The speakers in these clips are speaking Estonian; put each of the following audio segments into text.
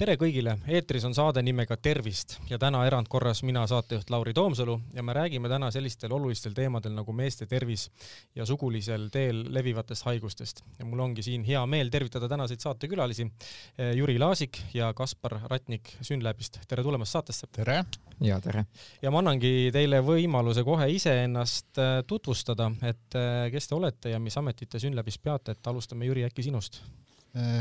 tere kõigile, eetris on saade nimega Tervist ja täna erandkorras mina, saatejuht Lauri Toomsalu ja me räägime täna sellistel olulistel teemadel nagu meeste tervis ja sugulisel teel levivatest haigustest. ja mul ongi siin hea meel tervitada tänaseid saatekülalisi, eh, Jüri Laasik ja Kaspar Ratnik Synlabist. tere tulemast saatesse! tere! ja tere! ja ma annangi teile võimaluse kohe iseennast eh, tutvustada, et eh, kes te olete ja mis ametit te Synlabis peate, et alustame, Jüri, äkki sinust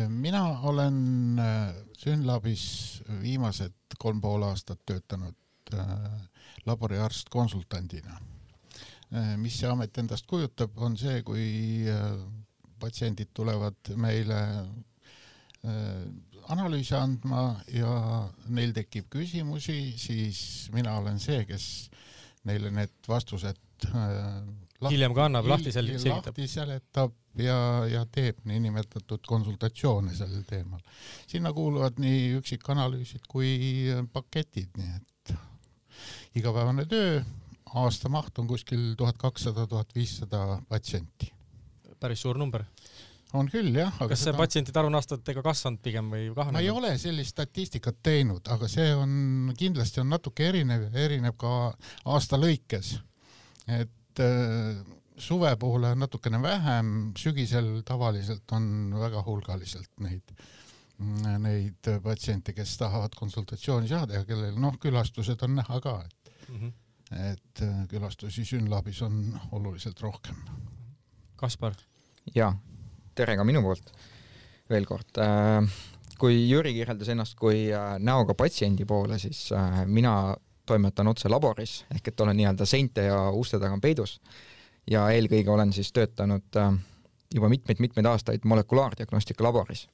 mina olen äh, Synlabis viimased kolm pool aastat töötanud äh, laboriarst konsultandina. Äh, mis see amet endast kujutab, on see, kui patsiendid tulevad meile analüüse andma ja neil tekib küsimusi, siis mina olen see, kes neile need vastused lahti, hiljem ka annab, lahti selgitab. lahti seletab ja, ja teeb niinimetatud konsultatsioone sellel teemal. sinna kuuluvad nii üksikanalüüsid kui paketid, nii et igapäevane töö, aasta maht on kuskil tuhat kakssada, tuhat viissada patsienti. päris suur number on küll jah. kas see seda... patsientide arv on aastatega kasvanud pigem või kahanenud? ma ei ole sellist statistikat teinud, aga see on kindlasti on natuke erinev, erineb ka aasta lõikes. et et äh, suve puhul on natukene vähem, sügisel tavaliselt on väga hulgaliselt neid, neid patsiente, kes tahavad konsultatsiooni saada ja kellel noh, külastused on näha ka, et mm, -hmm. et äh, külastusi Synlabis on oluliselt rohkem. Kaspar? jaa, tere ka minu poolt veel kord äh, kui Jüri kirjeldas ennast kui näoga patsiendi poole, siis mina toimetan otse laboris, ehk et olen nii-öelda seinte ja uste taga peidus ja eelkõige olen siis töötanud äh, juba mitmeid-mitmeid aastaid molekulaardiagnostika laboris.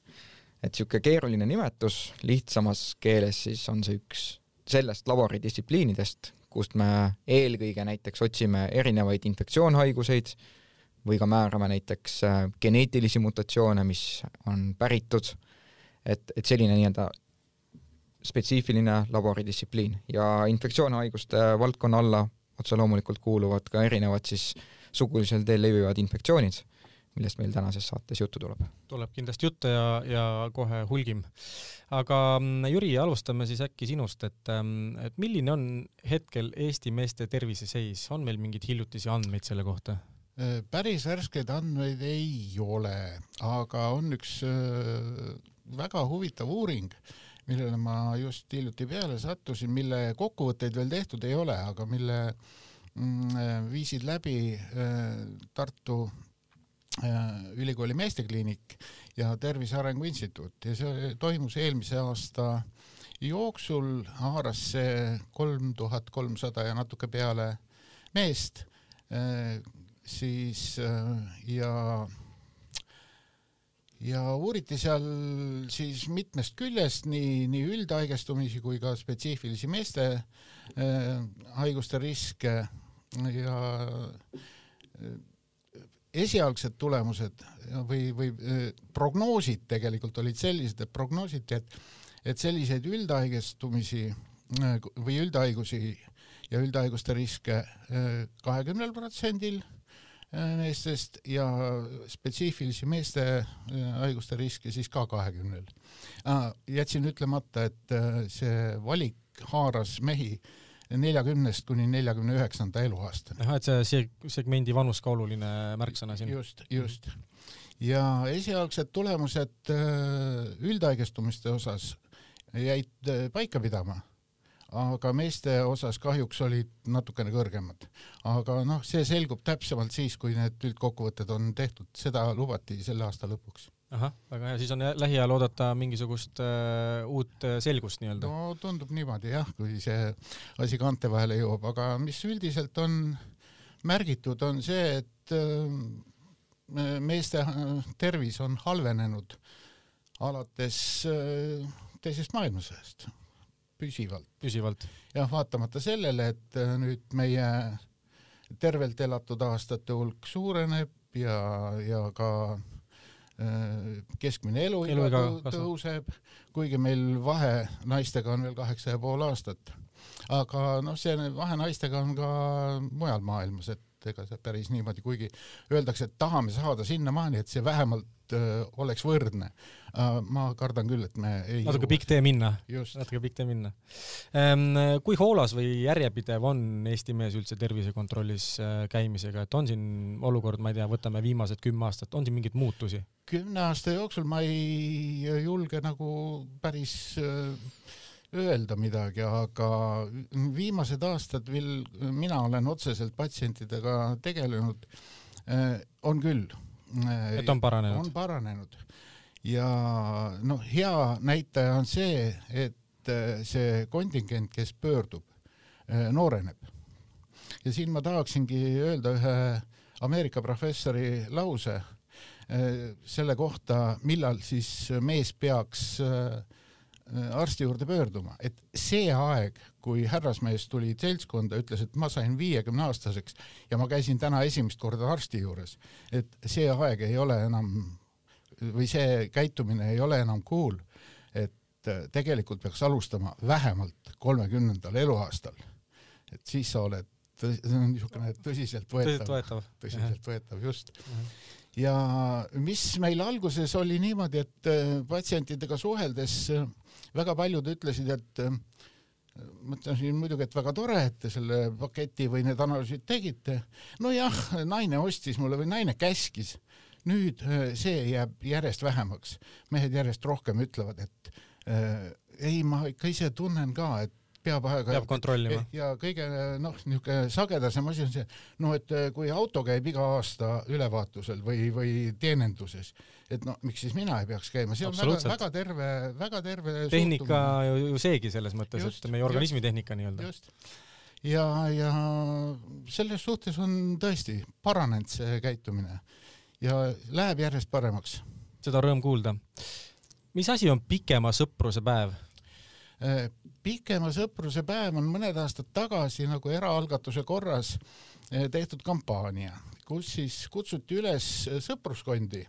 et niisugune keeruline nimetus, lihtsamas keeles siis on see üks sellest laboridistsipliinidest, kust me eelkõige näiteks otsime erinevaid infektsioonhaiguseid või ka määrame näiteks äh, geneetilisi mutatsioone, mis on päritud, et, et selline nii-öelda spetsiifiline laboridistsipliin ja infektsioonhaiguste valdkonna alla otse loomulikult kuuluvad ka erinevad siis sugulisel teel levivad infektsioonid, millest meil tänases saates juttu tuleb. tuleb kindlasti juttu ja, ja kohe hulgim. aga mm, Jüri, alustame siis äkki sinust, et, mm, et milline on hetkel Eesti meeste terviseseis, on meil mingeid hiljutisi andmeid selle kohta? Äh, päris värskeid andmeid ei ole, aga on üks äh, väga huvitav uuring, millele ma just hiljuti peale sattusin, mille kokkuvõtteid veel tehtud ei ole, aga mille mm, viisid läbi äh, Tartu äh, Ülikooli meestekliinik ja Tervise Arengu Instituut. Ja see toimus eelmise aasta jooksul, haaras see kolm tuhat kolmsada ja natuke peale meest, äh, siis ja ja uuriti seal siis mitmest küljest nii, nii üldhaigestumisi kui ka spetsiifilisi meeste äh, haiguste riske ja äh, esialgsed tulemused või, või äh, prognoosid tegelikult olid sellised, et prognoositi, et et selliseid üldhaigestumisi äh, või üldhaigusi ja üldhaiguste riske kahekümnel protsendil meestest ja spetsiifilisi meeste haiguste riske siis ka kahekümnel. jätsin ütlemata, et see valik haaras mehi neljakümnest kuni neljakümne üheksanda eluaastani. ahah, et see, see segmendi vanus ka oluline märksõna siin. just, just. ja esialgsed tulemused äh, üldhaigestumiste osas jäid paika pidama aga meeste osas kahjuks olid natukene kõrgemad. aga noh, see selgub täpsemalt siis, kui need üldkokkuvõtted on tehtud, seda lubati selle aasta lõpuks. Ahah, väga hea, siis on lähiajal oodata mingisugust äh, uut äh, selgust nii-öelda? no tundub niimoodi jah, kui see asi kaante vahele jõuab, aga mis üldiselt on märgitud, on see, et äh, meeste äh, tervis on halvenenud alates äh, teisest maailmasõjast püsivalt. püsivalt. jah, vaatamata sellele, et äh, nüüd meie tervelt elatud aastate hulk suureneb ja, ja ka äh, keskmine eluiga tõuseb, kuigi meil vahe naistega on veel kaheksa ja pool aastat. aga noh, see vahe naistega on ka mujal maailmas, et ega see päris niimoodi, kuigi öeldakse, et tahame saada sinnamaani, et see vähemalt öö, oleks võrdne. ma kardan küll, et me ei natuke pikk tee minna, natuke pikk tee minna. kui hoolas või järjepidev on Eesti mees üldse tervisekontrollis äh, käimisega, et on siin olukord, ma ei tea, võtame viimased kümme aastat, on siin mingeid muutusi? kümne aasta jooksul ma ei julge nagu päris öelda midagi, aga viimased aastad, mil mina olen otseselt patsientidega tegelenud, on küll. Et on paranenud? on paranenud ja noh, hea näitaja on see, et see kontingent, kes pöördub, nooreneb. ja siin ma tahaksingi öelda ühe Ameerika professori lause selle kohta, millal siis mees peaks arsti juurde pöörduma, et see aeg, kui härrasmees tuli seltskonda, ütles, et ma sain viiekümne aastaseks ja ma käisin täna esimest korda arsti juures, et see aeg ei ole enam või see käitumine ei ole enam cool, et tegelikult peaks alustama vähemalt kolmekümnendal eluaastal. et siis sa oled, see on niisugune tõsiseltvõetav, tõsiseltvõetav, just. -huh ja mis meil alguses oli niimoodi, et patsientidega suheldes väga paljud ütlesid, et mõtlesin muidugi, et väga tore, et te selle paketi või need analüüsid tegite. nojah, naine ostis mulle või naine käskis. nüüd see jääb järjest vähemaks. mehed järjest rohkem ütlevad, et äh, ei, ma ikka ise tunnen ka, et peab aega peab kontrollima. ja kõige noh, niisugune sagedasem asi on see, noh, et kui auto käib iga aasta ülevaatusel või, või teeninduses, et no miks siis mina ei peaks käima, see on väga, väga terve, väga terve tehnika ju, ju seegi selles mõttes, et meie organismi just, tehnika nii-öelda. ja, ja selles suhtes on tõesti paranenud see käitumine ja läheb järjest paremaks. seda on rõõm kuulda. mis asi on pikema sõpruse päev? pikema sõpruse päev on mõned aastad tagasi nagu eraalgatuse korras eh, tehtud kampaania, kus siis kutsuti üles sõpruskondi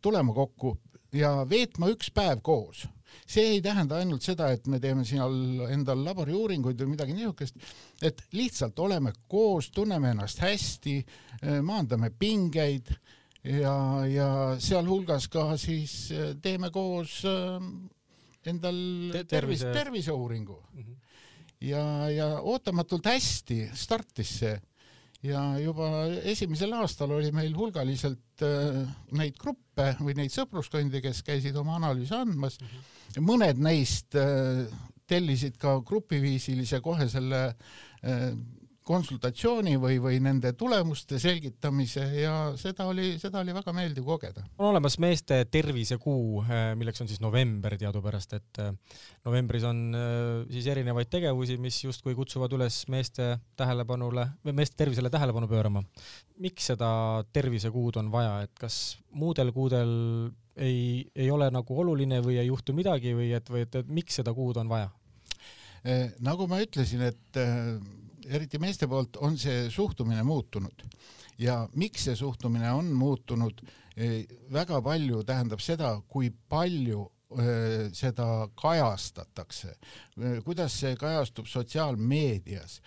tulema kokku ja veetma üks päev koos. see ei tähenda ainult seda, et me teeme seal endal laboriuuringuid või midagi niisugust, et lihtsalt oleme koos, tunneme ennast hästi, eh, maandame pingeid ja, ja sealhulgas ka siis teeme koos endal Te tervis, terviseuuringu mm. -hmm. ja, ja ootamatult hästi startis see ja juba esimesel aastal oli meil hulgaliselt äh, neid gruppe või neid sõpruskondi, kes käisid oma analüüse andmas. -hmm. mõned neist äh, tellisid ka grupiviisilise kohe selle äh, konsultatsiooni või, või nende tulemuste selgitamise ja seda oli, seda oli väga meeldiv kogeda. on olemas meeste tervisekuu, eh, milleks on siis november teadupärast, et eh, novembris on eh, siis erinevaid tegevusi, mis justkui kutsuvad üles meeste tähelepanule või meeste tervisele tähelepanu pöörama. miks seda tervisekuud on vaja, et kas muudel kuudel ei, ei ole nagu oluline või ei juhtu midagi või et, või et, et miks seda kuud on vaja? nagu ma ütlesin, et eriti meeste poolt, on see suhtumine muutunud ja miks see suhtumine on muutunud, väga palju tähendab seda, kui palju seda kajastatakse, kuidas see kajastub sotsiaalmeedias,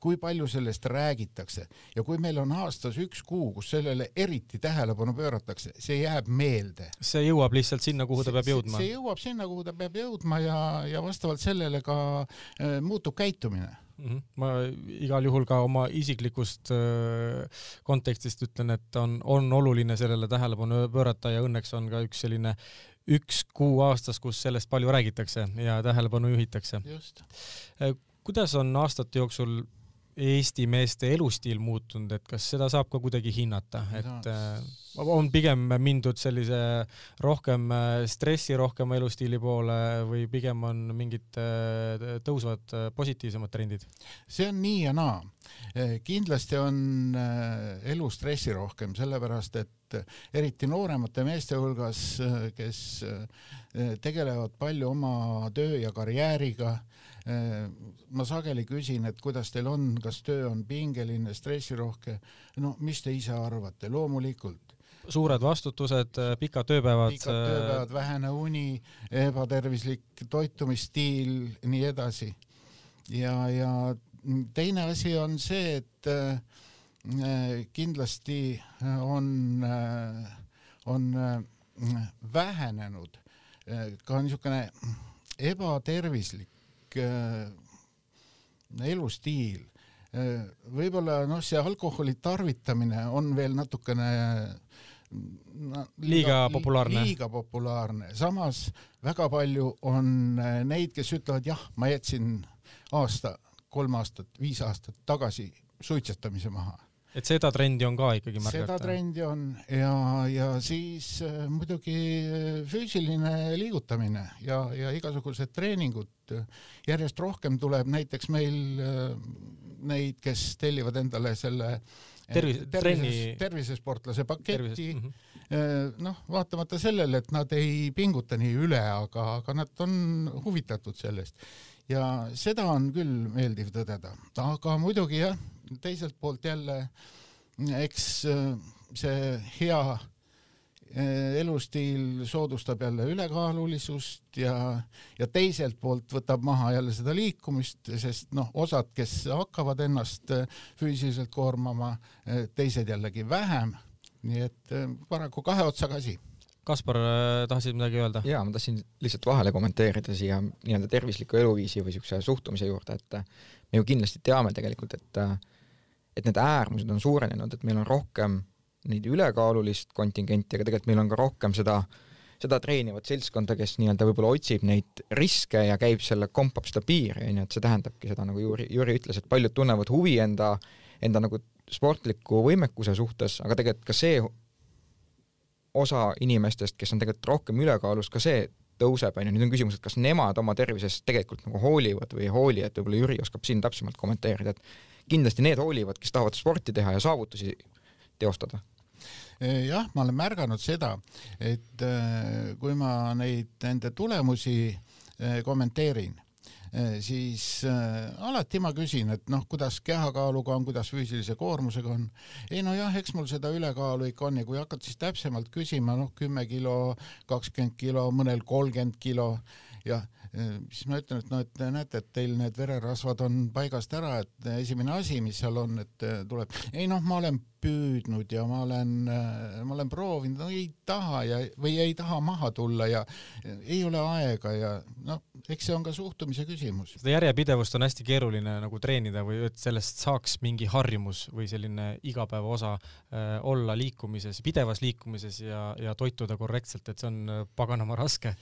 kui palju sellest räägitakse ja kui meil on aastas üks kuu, kus sellele eriti tähelepanu pööratakse, see jääb meelde. see jõuab lihtsalt sinna, kuhu ta peab jõudma? see jõuab sinna, kuhu ta peab jõudma ja, ja vastavalt sellele ka muutub käitumine. Ma igal juhul ka oma isiklikust kontekstist ütlen, et on, on oluline sellele tähelepanu pöörata ja õnneks on ka üks selline üks kuu aastas, kus sellest palju räägitakse ja tähelepanu juhitakse. kuidas on aastate jooksul Eesti meeste elustiil muutunud, et kas seda saab ka kuidagi hinnata, et äh, on pigem mindud sellise rohkem äh, stressirohkema elustiili poole või pigem on mingid äh, tõusvad positiivsemad trendid? see on nii ja naa. kindlasti on elu stressirohkem, sellepärast et eriti nooremate meeste hulgas, kes tegelevad palju oma töö ja karjääriga ma sageli küsin, et kuidas teil on, kas töö on pingeline, stressirohke. no mis te ise arvate, loomulikult suured vastutused, pikad tööpäevad. pikad tööpäevad, vähene uni, ebatervislik toitumisstiil, nii edasi. ja, ja teine asi on see, et äh, kindlasti on, on vähenenud ka niisugune ebatervislik elustiil. Võib-olla noh, see alkoholi tarvitamine on veel natukene no, liiga, liiga populaarne. liiga populaarne, samas väga palju on äh, neid, kes ütlevad jah, ma jätsin aasta, kolm aastat, viis aastat tagasi suitsetamise maha et seda trendi on ka ikkagi märgata? seda trendi on ja, ja siis äh, muidugi äh, füüsiline liigutamine ja, ja igasugused treeningud. järjest rohkem tuleb näiteks meil äh, neid, kes tellivad endale selle tervis, trenni tervisesportlase paketi. Mm -hmm. noh, vaatamata sellele, et nad ei pinguta nii üle, aga, aga nad on huvitatud sellest ja seda on küll meeldiv tõdeda, aga muidugi jah, teiselt poolt jälle eks äh, see hea äh, elustiil soodustab jälle ülekaalulisust ja, ja teiselt poolt võtab maha jälle seda liikumist, sest noh, osad, kes hakkavad ennast äh, füüsiliselt koormama, teised jällegi vähem. nii et paraku kahe otsaga asi Kaspar, tahtsid midagi öelda? jaa, ma tahtsin lihtsalt vahele kommenteerida siia nii-öelda tervisliku eluviisi või niisuguse suhtumise juurde, et me ju kindlasti teame tegelikult, et et need äärmused on suurenenud, et meil on rohkem neid ülekaalulist kontingenti, aga tegelikult meil on ka rohkem seda, seda treenivat seltskonda, kes nii-öelda võib-olla otsib neid riske ja käib selle, kompab seda piiri, onju, et see tähendabki seda, nagu Jüri, Jüri ütles, et paljud tunnevad huvi enda, enda nagu sportliku võimekuse suhtes, aga tegelikult ka see osa inimestest, kes on tegelikult rohkem ülekaalus, ka see tõuseb, onju, nüüd on küsimus, et kas nemad oma tervisest tegelikult nagu hoolivad või ei hooli, et võib-olla Jüri oskab siin täpsemalt kommenteerida, et kindlasti need hoolivad, kes tahavad sporti teha ja saavutusi teostada. Jah, ma olen märganud seda, et äh, kui ma neid, nende tulemusi äh, kommenteerin, siis alati ma küsin, et noh, kuidas kehakaaluga on, kuidas füüsilise koormusega on. ei no jah, eks mul seda ülekaalu ikka on ja kui hakkad siis täpsemalt küsima, noh, kümme kilo, kakskümmend kilo, mõnel kolmkümmend kilo ja siis ma ütlen, et noh, et näete, et teil need vererasvad on paigast ära, et esimene asi, mis seal on, et tuleb, ei noh, ma olen püüdnud ja ma olen, ma olen proovinud, no ei taha ja, või ei taha maha tulla ja ei ole aega ja noh, eks see on ka suhtumise küsimus. seda järjepidevust on hästi keeruline nagu treenida või et sellest saaks mingi harjumus või selline igapäeva osa äh, olla liikumises, pidevas liikumises ja, ja toituda korrektselt, et see on äh, paganama raske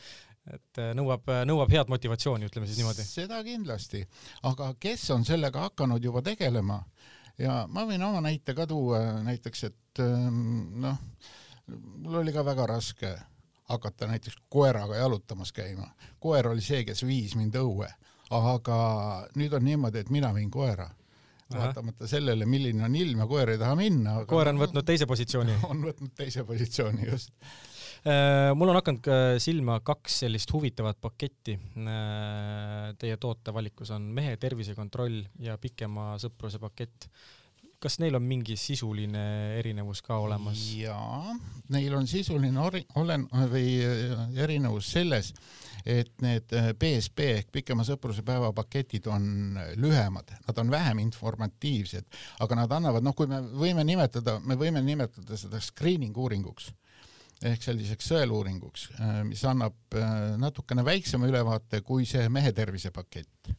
et äh, nõuab, äh, nõuab head motivatsiooni, ütleme siis niimoodi. seda kindlasti, aga kes on sellega hakanud juba tegelema ja ma võin oma näite ka tuua, näiteks et ähm, noh, mul oli ka väga raske hakata näiteks koeraga jalutamas käima. koer oli see, kes viis mind õue, aga nüüd on niimoodi, et mina viin koera vaatamata sellele, milline on ilm ja koer ei taha minna. koer on võtnud teise positsiooni. on võtnud teise positsiooni, just mul on hakanud silma kaks sellist huvitavat paketti. Äh, teie tootevalikus on mehe tervisekontroll ja pikema sõpruse pakett. kas neil on mingi sisuline erinevus ka olemas? jaa, neil on sisuline ori-, olen- või äh, erinevus selles, et need BSB ehk pikema sõpruse päeva paketid on lühemad, nad on vähem informatiivsed, aga nad annavad, noh, kui me võime nimetada, me võime nimetada seda screening uuringuks ehk selliseks sõeluuringuks, äh, mis annab äh, natukene väiksema ülevaate kui see mehe tervisepakett.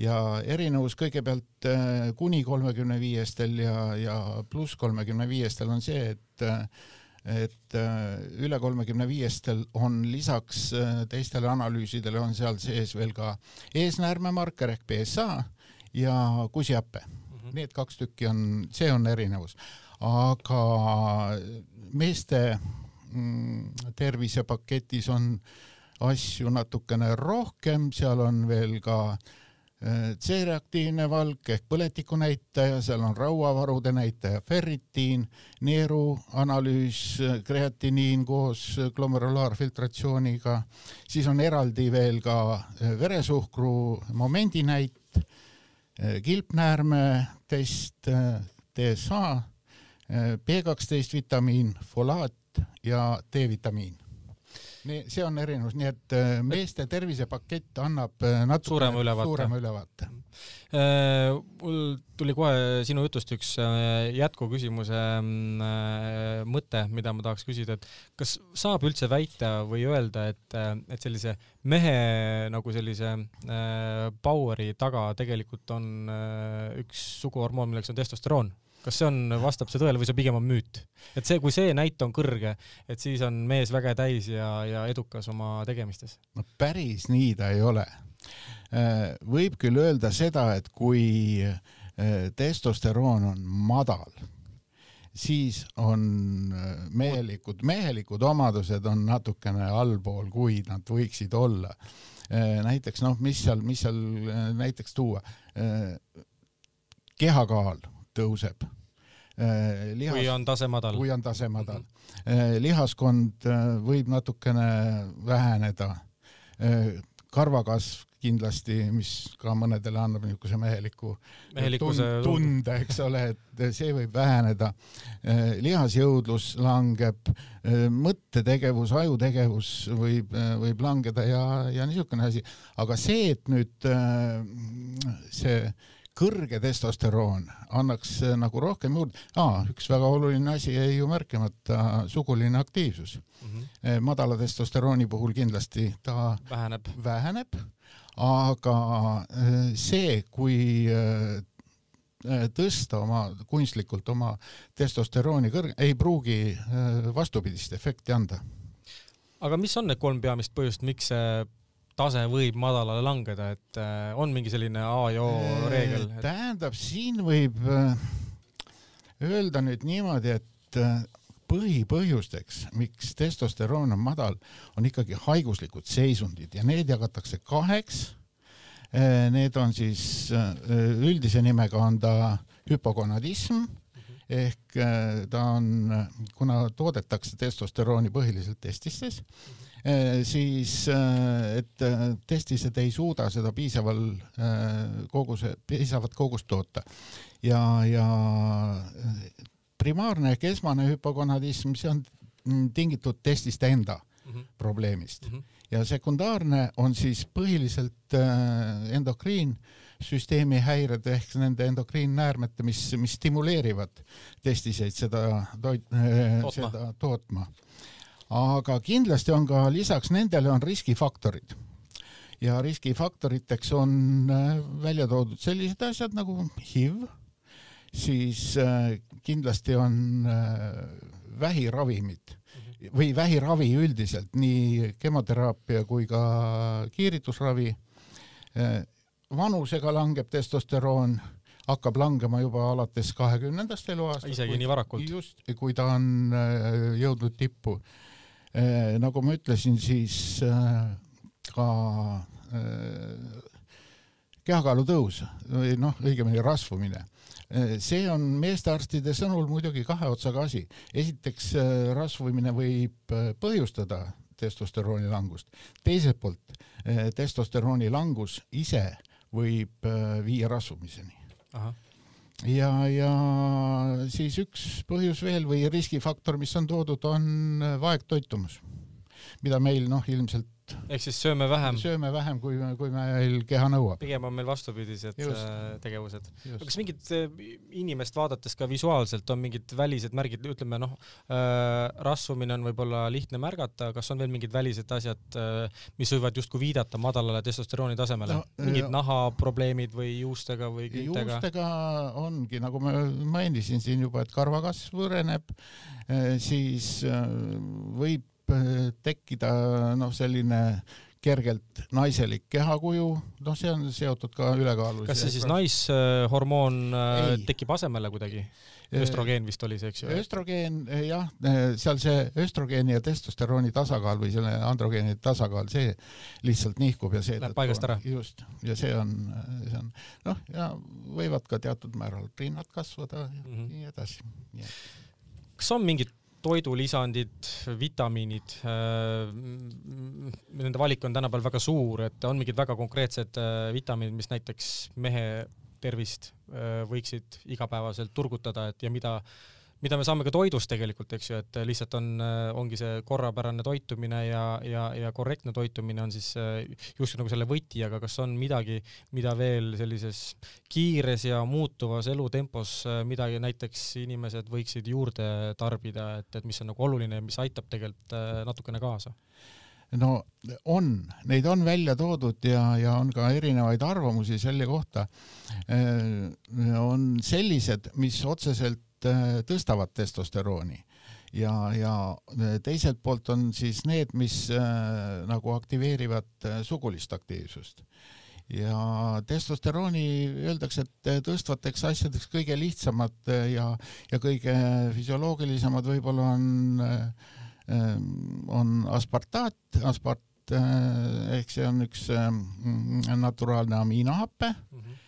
ja erinevus kõigepealt äh, kuni kolmekümne viiestel ja, ja pluss kolmekümne viiestel on see, et et üle kolmekümne viiestel on lisaks teistele analüüsidele on seal sees veel ka eesnäärmemarker ehk PSA ja kusihappe mm. -hmm. Need kaks tükki on, see on erinevus. aga meeste tervisepaketis on asju natukene rohkem, seal on veel ka äh, C-reaktiivne valk ehk põletikunäitaja, seal on rauavarude näitaja, ferritiin, neeruanalüüs, kreatiniin koos glomerulaarfiltratsiooniga, siis on eraldi veel ka äh, veresuhkru momendinäit, äh, kilpnäärme test, DSA B12 vitamiin, folaat ja D-vitamiin nii, see on erinevus, nii et äh, meeste tervisepakett annab äh, natuke suurema ülevaate, suurema ülevaate. Äh, mul tuli kohe sinu jutust üks jätkuküsimuse mm, mõte, mida ma tahaks küsida, et kas saab üldse väita või öelda, et, et sellise mehe nagu sellise power'i taga tegelikult on üks suguhormoon, milleks on testosteroon? Kas see on, vastab see tõele või see pigem on müüt? et see, kui see näit on kõrge, et siis on mees väge täis ja, ja edukas oma tegemistes? no päris nii ta ei ole. Äh, võib küll öelda seda, et kui äh, testosteroon on madal, siis on äh, mehelikud, mehelikud omadused on natukene allpool, kui nad võiksid olla. näiteks noh, mis seal, mis seal näiteks tuua, kehakaal tõuseb. Äh, lihas, kui on tase madal. kui on tase madal mm. -hmm. lihaskond äh, võib natukene väheneda. karvakasv kindlasti, mis ka mõnedele annab niisuguse meheliku Mehelikkuse tunde, eks ole, et see võib väheneda. lihasjõudlus langeb, mõttetegevus, ajutegevus võib, võib langeda ja, ja niisugune asi. aga see, et nüüd see kõrge testosteroon annaks äh, nagu rohkem juurde ah,. üks väga oluline asi jäi ju märkimata, suguline aktiivsus mm. -hmm. madala testosterooni puhul kindlasti ta väheneb, väheneb, aga äh, see, kui tõsta oma kunstlikult oma testosterooni kõrge, ei pruugi vastupidist efekti anda. aga mis on need kolm peamist põhjust, miks see tase võib madalale langeda, et äh, on mingi selline A ja O äh, reegel et...? tähendab, siin võib äh, öelda nüüd niimoodi, et põhipõhjusteks, miks testosteroon on madal, on ikkagi haiguslikud seisundid ja need jagatakse kaheks. Need on siis üldise nimega on ta hüpogonadism ehk ta on, kuna toodetakse testosterooni põhiliselt testistes mm, -hmm siis äh, et äh, testised ei suuda seda piisaval koguse, piisavat kogust toota ja, ja primaarne ehk esmane hüpogonadism, see on tingitud testiste enda mm -hmm. probleemist mm -hmm. ja sekundaarne on siis põhiliselt endokriinsüsteemi häired ehk nende endokriinnäärmete, mis, mis stimuleerivad testiseid seda toit, seda tootma aga kindlasti on ka lisaks nendele on riskifaktorid ja riskifaktoriteks on äh, välja toodud sellised asjad nagu HIV, siis äh, kindlasti on äh, vähiravimid või vähiravi üldiselt, nii kemoteraapia kui ka kiiritusravi. vanusega langeb testosteroon, hakkab langema juba alates kahekümnendast eluaastast. isegi nii varakult? just, kui ta on jõudnud tippu nagu ma ütlesin, siis eh, ka eh, kehakaalu tõus või noh, õigemini rasvumine, see on meestearstide sõnul muidugi kahe otsaga asi. esiteks rasvumine võib põhjustada testosterooni langust, teiselt poolt testosterooni langus ise võib viia rasvumiseni ja, ja siis üks põhjus veel või riskifaktor, mis on toodud, on vaegtoitumus, mida meil noh, ilmselt ehk siis sööme vähem. sööme vähem, kui, kui meil keha nõuab. pigem on meil vastupidised Just. Äh, tegevused. kas mingit äh, inimest vaadates ka visuaalselt on mingid välised märgid, ütleme noh äh,, rasvumine on võib-olla lihtne märgata, kas on veel mingid välised asjad mis võivad justkui viidata madalale testosterooni tasemele no,? mingid nahaprobleemid või juustega või küüntega? juustega ongi, nagu ma mainisin siin juba, et karvakasv võreneb, siis võib Äh, tekkida noh, selline kergelt naiselik kehakuju, noh, see on seotud ka ülekaalu. kas see siis naishormoon äh, tekib asemele kuidagi? östrogeen vist oli see, eks ju? östrogeen jah, seal see östrogeeni ja testosterooni tasakaal või selle androgeeni tasakaal, see lihtsalt nihkub ja see läheb paigast ära. just, ja see on, see on noh, ja võivad ka teatud määral rinnad kasvada ja mm -hmm. nii edasi. kas on mingid toidulisandid, vitamiinid, äh, nende valik on tänapäeval väga suur, et on mingid väga konkreetsed äh, vitamiinid, mis näiteks mehe tervist äh, võiksid igapäevaselt turgutada, et ja mida, mida me saame ka toidust tegelikult, eks ju, et lihtsalt on, ongi see korrapärane toitumine ja, ja, ja korrektne toitumine on siis justkui nagu selle võti, aga kas on midagi, mida veel sellises kiires ja muutuvas elutempos midagi näiteks inimesed võiksid juurde tarbida, et, et mis on nagu oluline ja mis aitab tegelikult natukene kaasa? no on, neid on välja toodud ja, ja on ka erinevaid arvamusi selle kohta. On sellised, mis otseselt tõstavad testosterooni. Ja, ja teiselt poolt on siis need, mis äh, nagu aktiveerivad sugulist aktiivsust. Ja testosterooni öeldakse, et tõstvateks asjadeks kõige lihtsamad ja, ja kõige füsioloogilisemad võib-olla on on aspartaat, aspart eh, ehk see on üks naturaalne amiinohappe mm, -hmm.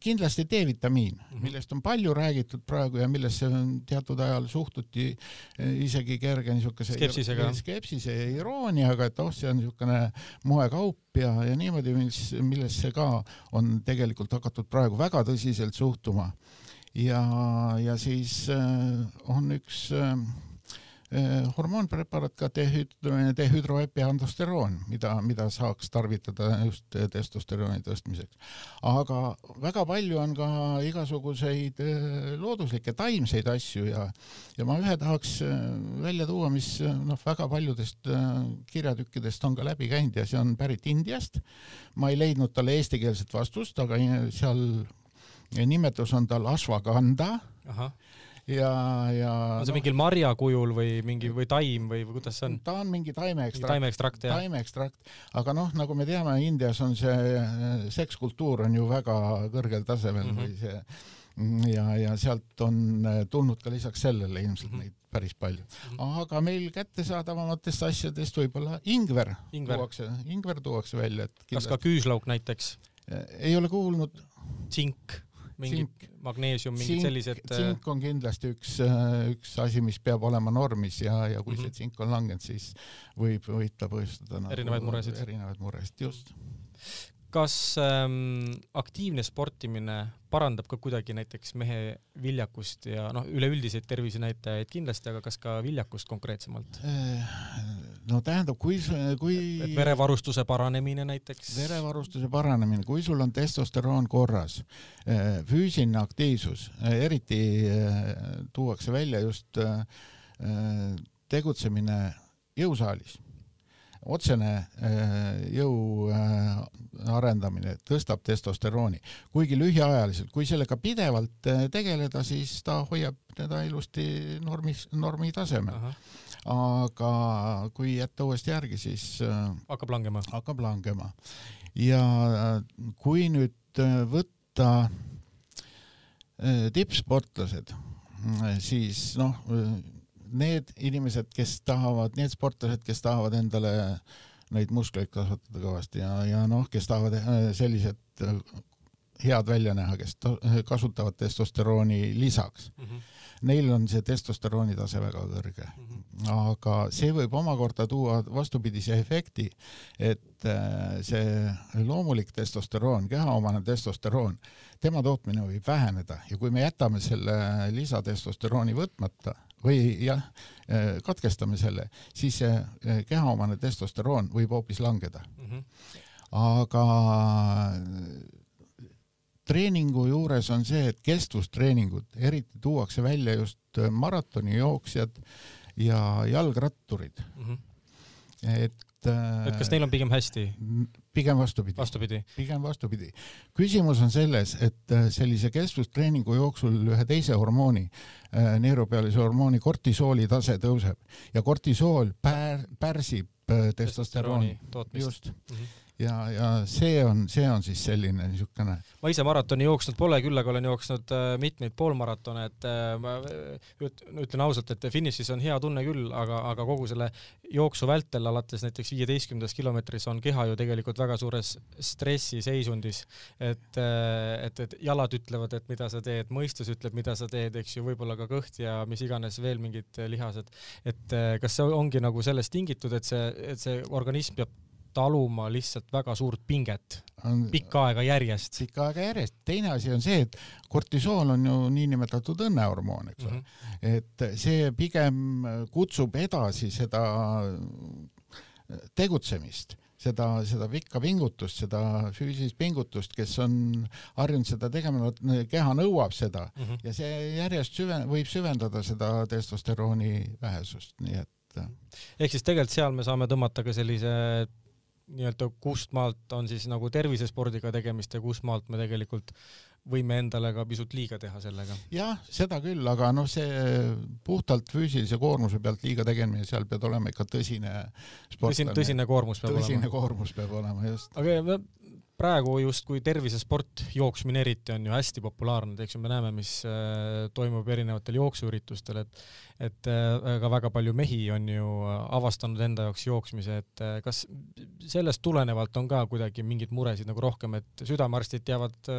Kindlasti D-vitamiin mm, -hmm. millest on palju räägitud praegu ja millesse teatud ajal suhtuti eh, isegi kerge niisuguse skepsisega, skepsise ja irooniaga, et oh, see on niisugune moekaup ja, ja niimoodi, mis, millesse ka on tegelikult hakatud praegu väga tõsiselt suhtuma. ja, ja siis äh, on üks Eh, hormoonpreparaat ka dehüd-, dehüdroepiandosteroon, mida, mida saaks tarvitada just testosterooni tõstmiseks. aga väga palju on ka igasuguseid eh, looduslikke taimseid asju ja, ja ma ühe tahaks eh, välja tuua, mis noh, väga paljudest kirjatükkidest on ka läbi käinud ja see on pärit Indiast. ma ei leidnud talle eestikeelset vastust, aga seal nimetus on tal ashwagandha ja, ja on see no, mingil marja kujul või mingi või taim või, või kuidas see on? ta on mingi taimeekstrakt. taimeekstrakt, jah. taimeekstrakt, aga noh, nagu me teame, Indias on see äh, sekskultuur on ju väga kõrgel tasemel mm -hmm. või see mm, ja, ja sealt on äh, tulnud ka lisaks sellele ilmselt -hmm. neid päris palju. -hmm. aga meil kättesaadavamatest asjadest võib-olla ingver, ingver tuuakse, ingver tuuakse välja, et kindlasti... kas ka küüslauk näiteks? Äh, ei ole kuulnud. tsink mingid magneesium, mingid sellised. Äh, tsink on kindlasti üks, äh, üks asi, mis peab olema normis ja, ja kui mm -hmm. see tsink on langenud, siis võib, võib ta põhjustada nagu, erinevaid muresid. erinevaid muresid, just kas ähm, aktiivne sportimine parandab ka kuidagi näiteks mehe viljakust ja noh, üleüldiseid tervisenäitajaid kindlasti, aga kas ka viljakust konkreetsemalt? Äh, no tähendab, kui, kui et verevarustuse paranemine näiteks? verevarustuse paranemine, kui sul on testosteroon korras, äh, füüsiline aktiivsus, äh, eriti tuuakse välja just tegutsemine jõusaalis otsene äh, jõu äh, arendamine tõstab testosterooni, kuigi lühiajaliselt, kui sellega pidevalt äh, tegeleda, siis ta hoiab teda ilusti normis, normi tasemel. aga kui jätta uuesti järgi, siis hakkab langema. hakkab langema. ja kui nüüd võtta tippsportlased, siis noh need inimesed, kes tahavad, need sportlased, kes tahavad endale neid muskleid kasvatada kõvasti ja, ja noh, kes tahavad äh, sellised äh, head välja näha, kes kasutavad testosterooni lisaks mm. -hmm. Neil on see testosterooni tase väga kõrge mm. -hmm. aga see võib omakorda tuua vastupidise efekti, et äh, see loomulik testosteroon, kehaomane testosteroon, tema tootmine võib väheneda ja kui me jätame selle lisatestosterooni võtmata, või jah, eh, katkestame selle, siis see eh, kehaomane testosteroon võib hoopis langeda mm. -hmm. aga treeningu juures on see, et kestvustreeningud, eriti tuuakse välja just maratonijooksjad ja jalgratturid mm. -hmm. et et kas neil on pigem hästi? pigem vastupidi. vastupidi. pigem vastupidi. küsimus on selles, et äh, sellise kestvustreeningu jooksul ühe teise hormooni, äh, neerupealise hormooni kortisooli tase tõuseb ja kortisool pär-, pärsib äh, testosterooni tootmist. just mm. -hmm ja, ja see on, see on siis selline niisugune. ma ise maratoni jooksnud pole, küll aga olen jooksnud äh, mitmeid poolmaratone, et äh, ma ütlen ausalt, et finišis on hea tunne küll, aga, aga kogu selle jooksu vältel alates näiteks viieteistkümnendas kilomeetris on keha ju tegelikult väga suures stressiseisundis. et, äh, et, et jalad ütlevad, et mida sa teed, mõistus ütleb, mida sa teed, eks ju, võib-olla ka kõht ja mis iganes veel mingid lihased. et kas see ongi nagu sellest tingitud, et see, et see organism peab taluma lihtsalt väga suurt pinget pikka aega järjest. pikka aega järjest. teine asi on see, et kortisool on ju niinimetatud õnnehormoon, eks ole mm -hmm.. et see pigem kutsub edasi seda tegutsemist seda, seda pikka pingutust, seda füüsilist pingutust, kes on harjunud seda tegema, keha nõuab seda mm -hmm. ja see järjest süven-, võib süvendada seda testosterooni vähesust, nii et ehk siis tegelikult seal me saame tõmmata ka sellise nii-öelda kust maalt on siis nagu tervisespordiga tegemist ja kust maalt me tegelikult võime endale ka pisut liiga teha sellega. jah, seda küll, aga noh, see puhtalt füüsilise koormuse pealt liiga tegemine, seal peab olema ikka tõsine sportlane. tõsine, tõsine koormus peab tõsine olema. tõsine koormus peab olema, just. aga praegu justkui tervisesport, jooksmine eriti on ju hästi populaarne, eks ju, me näeme, mis äh, toimub erinevatel jooksuüritustel, et et äh, ka väga palju mehi on ju avastanud enda jaoks jooksmise, et äh, kas sellest tulenevalt on ka kuidagi mingeid muresid nagu rohkem, et südamearstid teavad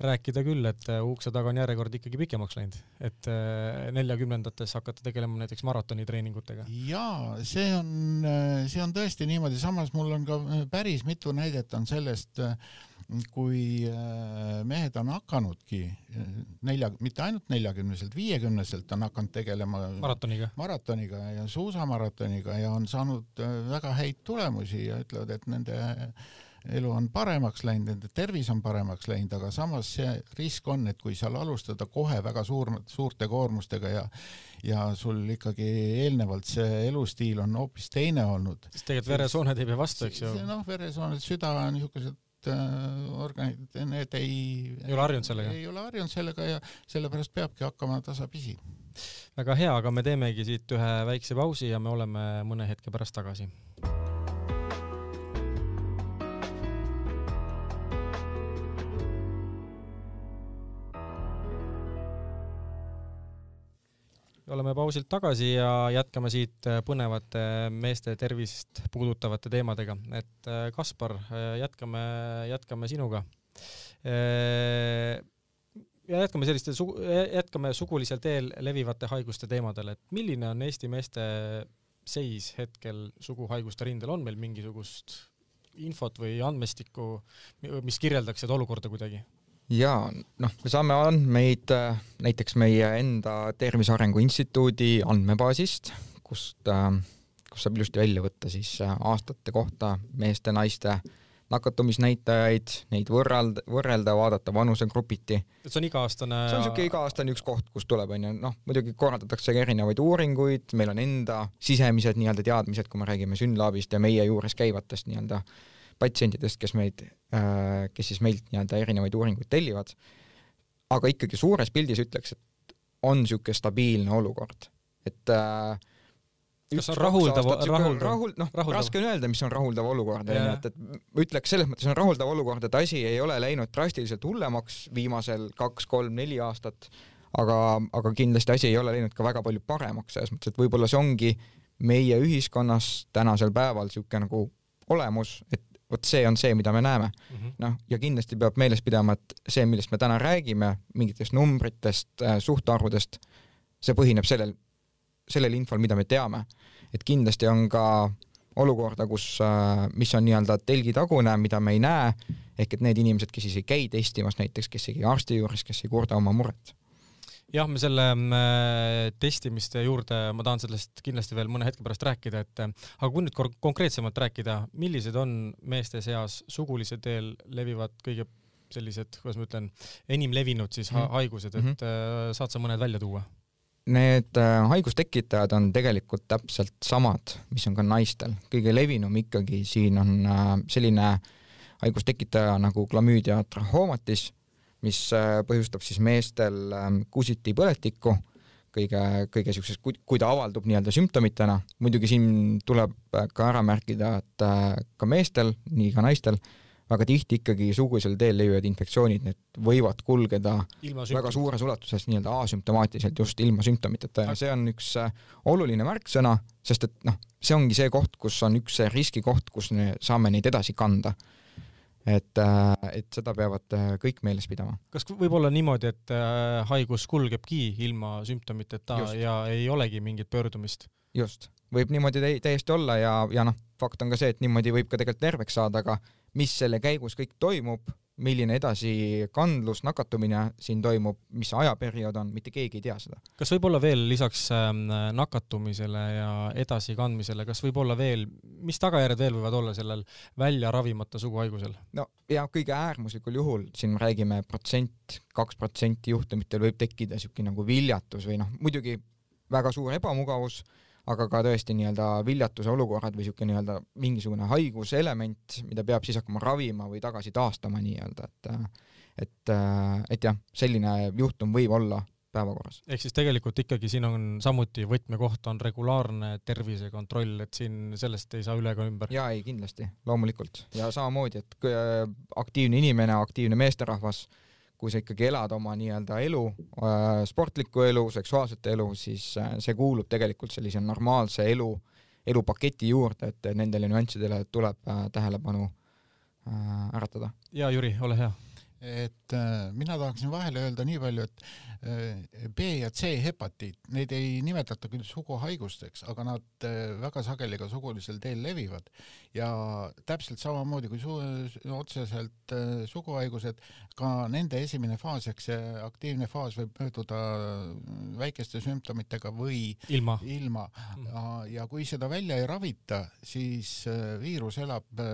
rääkida küll, et ukse taga on järjekord ikkagi pikemaks läinud, et neljakümnendates hakata tegelema näiteks maratonitreeningutega? jaa, see on, see on tõesti niimoodi, samas mul on ka päris mitu näidet on sellest, kui äh, mehed on hakanudki äh, nelja, mitte ainult neljakümneselt, viiekümneselt on hakanud tegelema maratoniga, maratoniga ja suusamaratoniga ja on saanud äh, väga häid tulemusi ja ütlevad, et nende elu on paremaks läinud, nende tervis on paremaks läinud, aga samas see risk on, et kui seal alustada kohe väga suur, suurte koormustega ja ja sul ikkagi eelnevalt see elustiil on hoopis teine olnud. siis tegelikult veresooned ei pea vastu, eks ju? noh, veresooned, süda, niisugused Äh, organid, need ei ei ole harjunud sellega? ei ole harjunud sellega ja sellepärast peabki hakkama tasapisi. väga hea, aga me teemegi siit ühe väikse pausi ja me oleme mõne hetke pärast tagasi oleme pausilt tagasi ja jätkame siit äh, põnevate meeste tervist puudutavate teemadega, et äh, Kaspar, äh, jätkame, jätkame sinuga. ja jätkame selliste jätkame sugulisel teel levivate haiguste teemadel, et milline on Eesti meeste seis hetkel suguhaiguste rindel, on meil mingisugust infot või andmestikku, mis kirjeldaks seda olukorda kuidagi? Jaa, noh, me saame andmeid äh, näiteks meie enda Tervise Arengu Instituudi andmebaasist, kust, äh, kus saab ilusti välja võtta siis äh, aastate kohta meeste-naiste nakatumisnäitajaid, neid võrrelda, võrrelda, vaadata vanusegrupiti. et see on iga-aastane? see on niisugune iga-aastane üks koht, kus tuleb, onju, noh, muidugi korraldatakse ka erinevaid uuringuid, meil on enda sisemised nii-öelda teadmised, kui me räägime Synlabist ja meie juures käivatest nii-öelda äh, patsientidest, kes meid, äh, kes siis meilt nii-öelda erinevaid uuringuid tellivad, aga ikkagi suures pildis ütleks, et on niisugune stabiilne olukord, et äh, kas on rahuldav, rahuldav, rahul-, noh, raske on öelda, mis on rahuldav olukord, onju, et, et ütleks selles mõttes on rahuldav olukord, et asi ei ole läinud drastiliselt hullemaks viimasel kaks-kolm-neli aastat, aga, aga kindlasti asi ei ole läinud ka väga palju paremaks, selles mõttes, et võib-olla see ongi meie ühiskonnas tänasel päeval niisugune nagu olemus, et vot see on see, mida me näeme. Mm -hmm.. noh, ja kindlasti peab meeles pidama, et see, millest me täna räägime, mingitest numbritest äh,, suhtarvudest, see põhineb sellel, sellel infol, mida me teame. et kindlasti on ka olukorda, kus äh,, mis on nii-öelda telgitagune, mida me ei näe, ehk et need inimesed, kes siis ei käi testimas näiteks, kes ei käi arsti juures, kes ei kurda oma muret jah, me selle äh, testimiste juurde, ma tahan sellest kindlasti veel mõne hetke pärast rääkida, et äh, aga kui nüüd konkreetsemalt rääkida, millised on meeste seas sugulise teel levivad kõige sellised, kuidas ma ütlen, enim levinud siis ha mhm. haigused, et mm -hmm. saad sa mõned välja tuua? Need haigustekitajad on tegelikult täpselt samad, mis on ka naistel. kõige levinum ikkagi siin on selline haigustekitaja nagu klamüüdia trahoomatis mis äh, põhjustab siis meestel ähm, kusiti põletikku, kõige, kõige siukses, kui ta avaldub nii-öelda sümptomitena, muidugi siin tuleb äh, ka ära märkida, et äh, ka meestel, nii ka naistel, väga tihti ikkagi sugulisel teel levivad infektsioonid, need võivad kulgeda väga suures ulatuses nii-öelda asümptomaatiliselt just ilma sümptomiteta. Ja see on üks oluline märksõna, sest et noh, see ongi see koht, kus on üks riskikoht, kus me saame neid edasi kanda et, äh, et seda peavad äh, kõik meeles pidama. kas võib olla niimoodi, et äh, haigus kulgebki ilma sümptomiteta Just. ja ei olegi mingit pöördumist? just, võib niimoodi täiesti olla ja, ja noh, fakt on ka see, et niimoodi võib ka tegelikult terveks saada, aga mis selle käigus kõik toimub, milline edasikandlus, nakatumine siin toimub, mis ajaperiood on, mitte keegi ei tea seda. kas võib olla veel lisaks ähm, nakatumisele ja edasikandmisele, kas võib olla veel, mis tagajärjed veel võivad olla sellel välja ravimata suguhaigusel? no ja kõige äärmuslikul juhul, siin me räägime protsent, kaks protsenti juhtumitel võib tekkida niisugune nagu viljatus või noh, muidugi väga suur ebamugavus aga ka tõesti nii-öelda viljatuse olukorrad või niisugune nii-öelda mingisugune haiguselement, mida peab siis hakkama ravima või tagasi taastama nii-öelda, et et, et jah, selline juhtum võib olla päevakorras. ehk siis tegelikult ikkagi siin on samuti võtmekoht on regulaarne tervisekontroll, et siin sellest ei saa üle ega ümber? jaa, ei kindlasti, loomulikult. ja samamoodi, et aktiivne inimene, aktiivne meesterahvas äh, kui sa ikkagi elad oma nii-öelda elu, äh, sportlikku elu, seksuaalset elu, siis äh, see kuulub tegelikult sellise normaalse elu, elupaketi juurde, et nendele nüanssidele tuleb äh, tähelepanu äratada. ja Jüri, ole hea et äh, mina tahaksin vahele öelda nii palju, et äh, B ja C hepatiit, neid ei nimetata küll suguhaigusteks, aga nad äh, väga sageli ka sugulisel teel levivad ja täpselt samamoodi kui su otseselt suguhaigused, ka nende esimene faas ehk see aktiivne faas võib mööduda väikeste sümptomitega või ilma, ilma. Mhm. ja kui seda välja ei ravita, siis viirus elab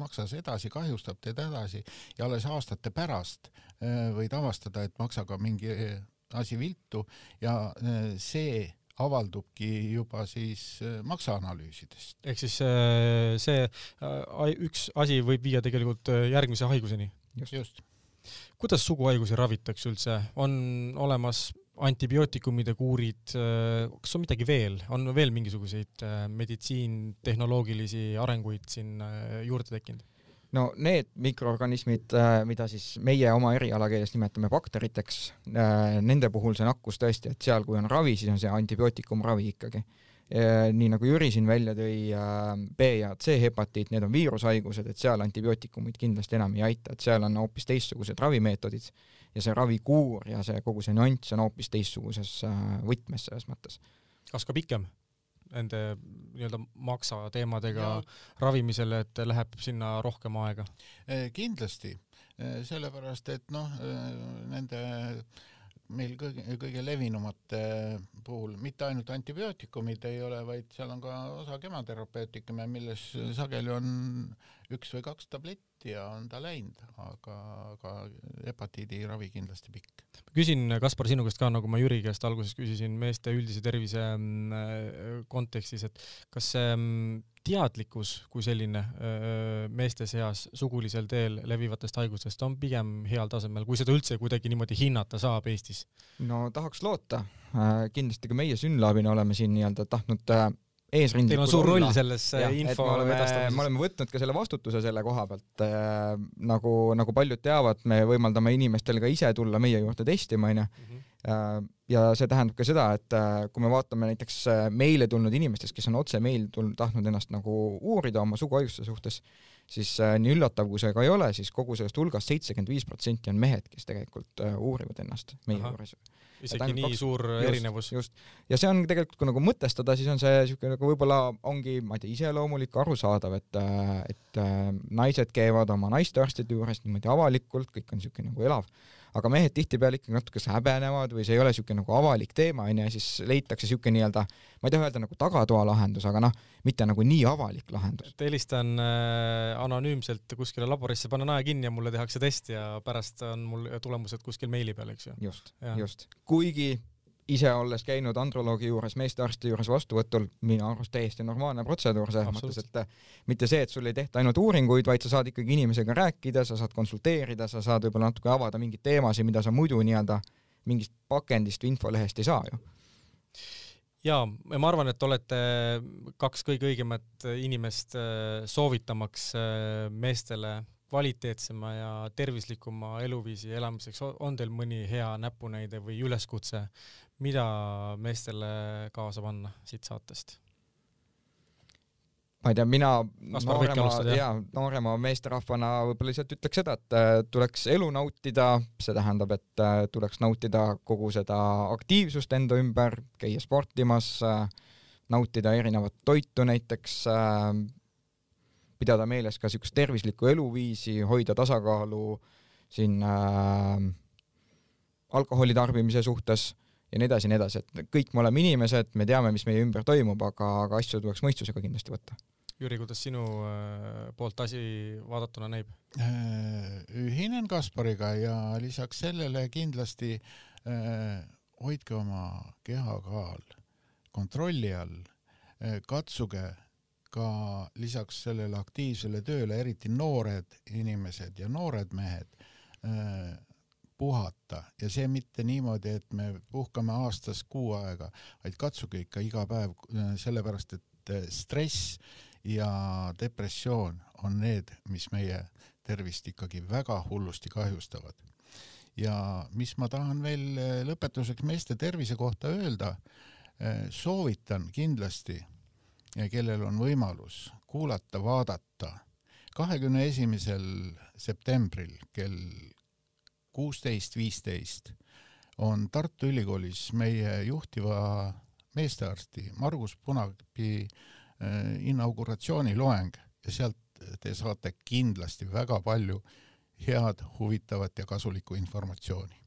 maksas edasi, kahjustab teda edasi ja alles aastate aastate pärast äh, võid avastada, et maksaga mingi äh, asi viltu ja äh, see avaldubki juba siis maksaanalüüsidest. ehk siis see üks asi võib viia tegelikult järgmise haiguseni? just, just.. kuidas suguhaigusi ravitakse üldse, on olemas antibiootikumide kuurid, kas on midagi veel, on veel mingisuguseid meditsiin, tehnoloogilisi arenguid siin juurde tekkinud? No need mikroorganismid, äh, mida siis meie oma erialakeeles nimetame bakteriteks, äh, nende puhul see nakkus tõesti, et seal, kui on ravi, siis on see antibiootikumravi ikkagi. Äh, nii nagu Jüri siin välja tõi, B ja C hepatiit, need on viirushaigused, et seal antibiootikumid kindlasti enam ei aita, et seal on hoopis teistsugused ravimeetodid ja see ravikuur ja see kogu see nüanss on hoopis teistsuguses võtmes selles mõttes. kas ka pikem? Nende nii-öelda maksa teemadega ja. ravimisele, et läheb sinna rohkem aega? Eh, kindlasti, eh, sellepärast et noh, eh, nende meil kõige, kõige levinumate puhul mitte ainult antibiootikumid ei ole, vaid seal on ka osa kemoterapeutikumi, milles sageli on üks või kaks tabletti ja on ta läinud, aga, aga hepatiidi ravi kindlasti pikk. küsin, Kaspar, sinu käest ka, nagu ma Jüri käest alguses küsisin meeste üldise tervise mm, kontekstis, et kas see mm, teadlikkus kui selline meeste seas sugulisel teel levivatest haigustest on pigem heal tasemel, kui seda üldse kuidagi niimoodi hinnata saab Eestis? no tahaks loota, äh, kindlasti ka meie Synlabina oleme siin nii-öelda tahtnud äh, eesrindlikud Teil on suur roll selles ja, info edastamises. me oleme võtnud ka selle vastutuse selle koha pealt äh,, nagu, nagu paljud teavad, me võimaldame inimestel ka ise tulla meie juurde testima, onju. Mhm. Äh, ja see tähendab ka seda, et äh, kui me vaatame näiteks äh, meile tulnud inimestest, kes on otse meil tulnud, tahtnud ennast nagu uurida oma suguhaiguste suhtes, siis nii üllatav, kui see ka ei ole, siis kogu sellest hulgast seitsekümmend viis protsenti on mehed, kes tegelikult uurivad ennast meie juures. Isegi nii kaks, suur just, erinevus. just, ja see on tegelikult, kui nagu mõtestada, siis on see niisugune nagu võib-olla ongi, ma ei tea, iseloomulik, arusaadav, et, et naised käivad oma naistearstide juures niimoodi avalikult, kõik on niisugune nagu elav aga mehed tihtipeale ikkagi natuke häbenevad või see ei ole niisugune nagu avalik teema, onju, ja siis leitakse niisugune nii-öelda, ma ei taha öelda nagu tagatoa lahendus, aga noh, mitte nagu nii avalik lahendus. et helistan äh, anonüümselt kuskile laborisse, panen aja kinni ja mulle tehakse test ja pärast on mul tulemused kuskil meili peal, eks ju. just, just. kuigi ise olles käinud androloogi juures, meestearsti juures vastuvõtul, minu arust täiesti normaalne protseduur selles mõttes, et äh, mitte see, et sul ei tehta ainult uuringuid, vaid sa saad ikkagi inimesega rääkida, sa saad konsulteerida, sa saad võib-olla natuke avada mingeid teemasid, mida sa muidu nii-öelda mingist pakendist või infolehest ei saa ju. Ja ma arvan, et olete kaks kõige õigemat inimest äh, soovitamaks äh, meestele kvaliteetsema ja tervislikuma eluviisi elamiseks, on teil mõni hea näpunäide või üleskutse, mida meestele kaasa panna siit saatest? ma ei tea, mina noorema, jaa, noorema meesterahvana võib-olla lihtsalt ütleks seda, et äh, tuleks elu nautida, see tähendab, et äh, tuleks nautida kogu seda aktiivsust enda ümber, käia sportimas, äh, nautida erinevat toitu näiteks pidada meeles ka niisugust tervislikku eluviisi, hoida tasakaalu siin äh, alkoholi tarbimise suhtes ja nii edasi ja nii edasi, et kõik me oleme inimesed, me teame, mis meie ümber toimub, aga, aga asju tuleks mõistusega kindlasti võtta. Jüri, kuidas sinu äh, poolt asi vaadatuna näib? Äh, ühinen Kaspariga ja lisaks sellele kindlasti äh, hoidke oma kehakaal kontrolli all, katsuge ka lisaks sellele aktiivsele tööle, eriti noored inimesed ja noored mehed, puhata ja see mitte niimoodi, et me puhkame aastas kuu aega, vaid katsuge ikka iga päev, sellepärast et stress ja depressioon on need, mis meie tervist ikkagi väga hullusti kahjustavad. ja mis ma tahan veel eh, lõpetuseks meeste tervise kohta öelda, eh, soovitan kindlasti, kellel on võimalus kuulata, vaadata kahekümne esimesel septembril kell kuusteist, viisteist on Tartu Ülikoolis meie juhtiva meestearsti Margus Punakipi äh, inauguratsiooniloeng ja sealt te saate kindlasti väga palju head, huvitavat ja kasulikku informatsiooni.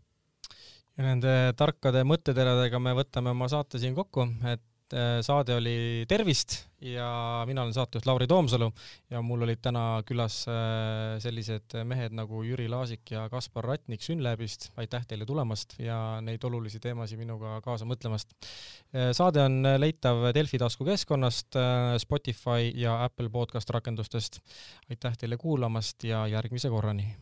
ja nende tarkade mõtteteradega me võtame oma saate siin kokku, et saade oli Tervist ja mina olen saatejuht Lauri Toomsalu ja mul olid täna külas äh, sellised mehed nagu Jüri Laasik ja Kaspar Ratnik Synlabist. aitäh teile tulemast ja neid olulisi teemasid minuga kaasa mõtlemast. Äh, saade on leitav Delfi taskukeskkonnast, Spotify ja Apple podcast rakendustest. aitäh teile kuulamast ja järgmise korrani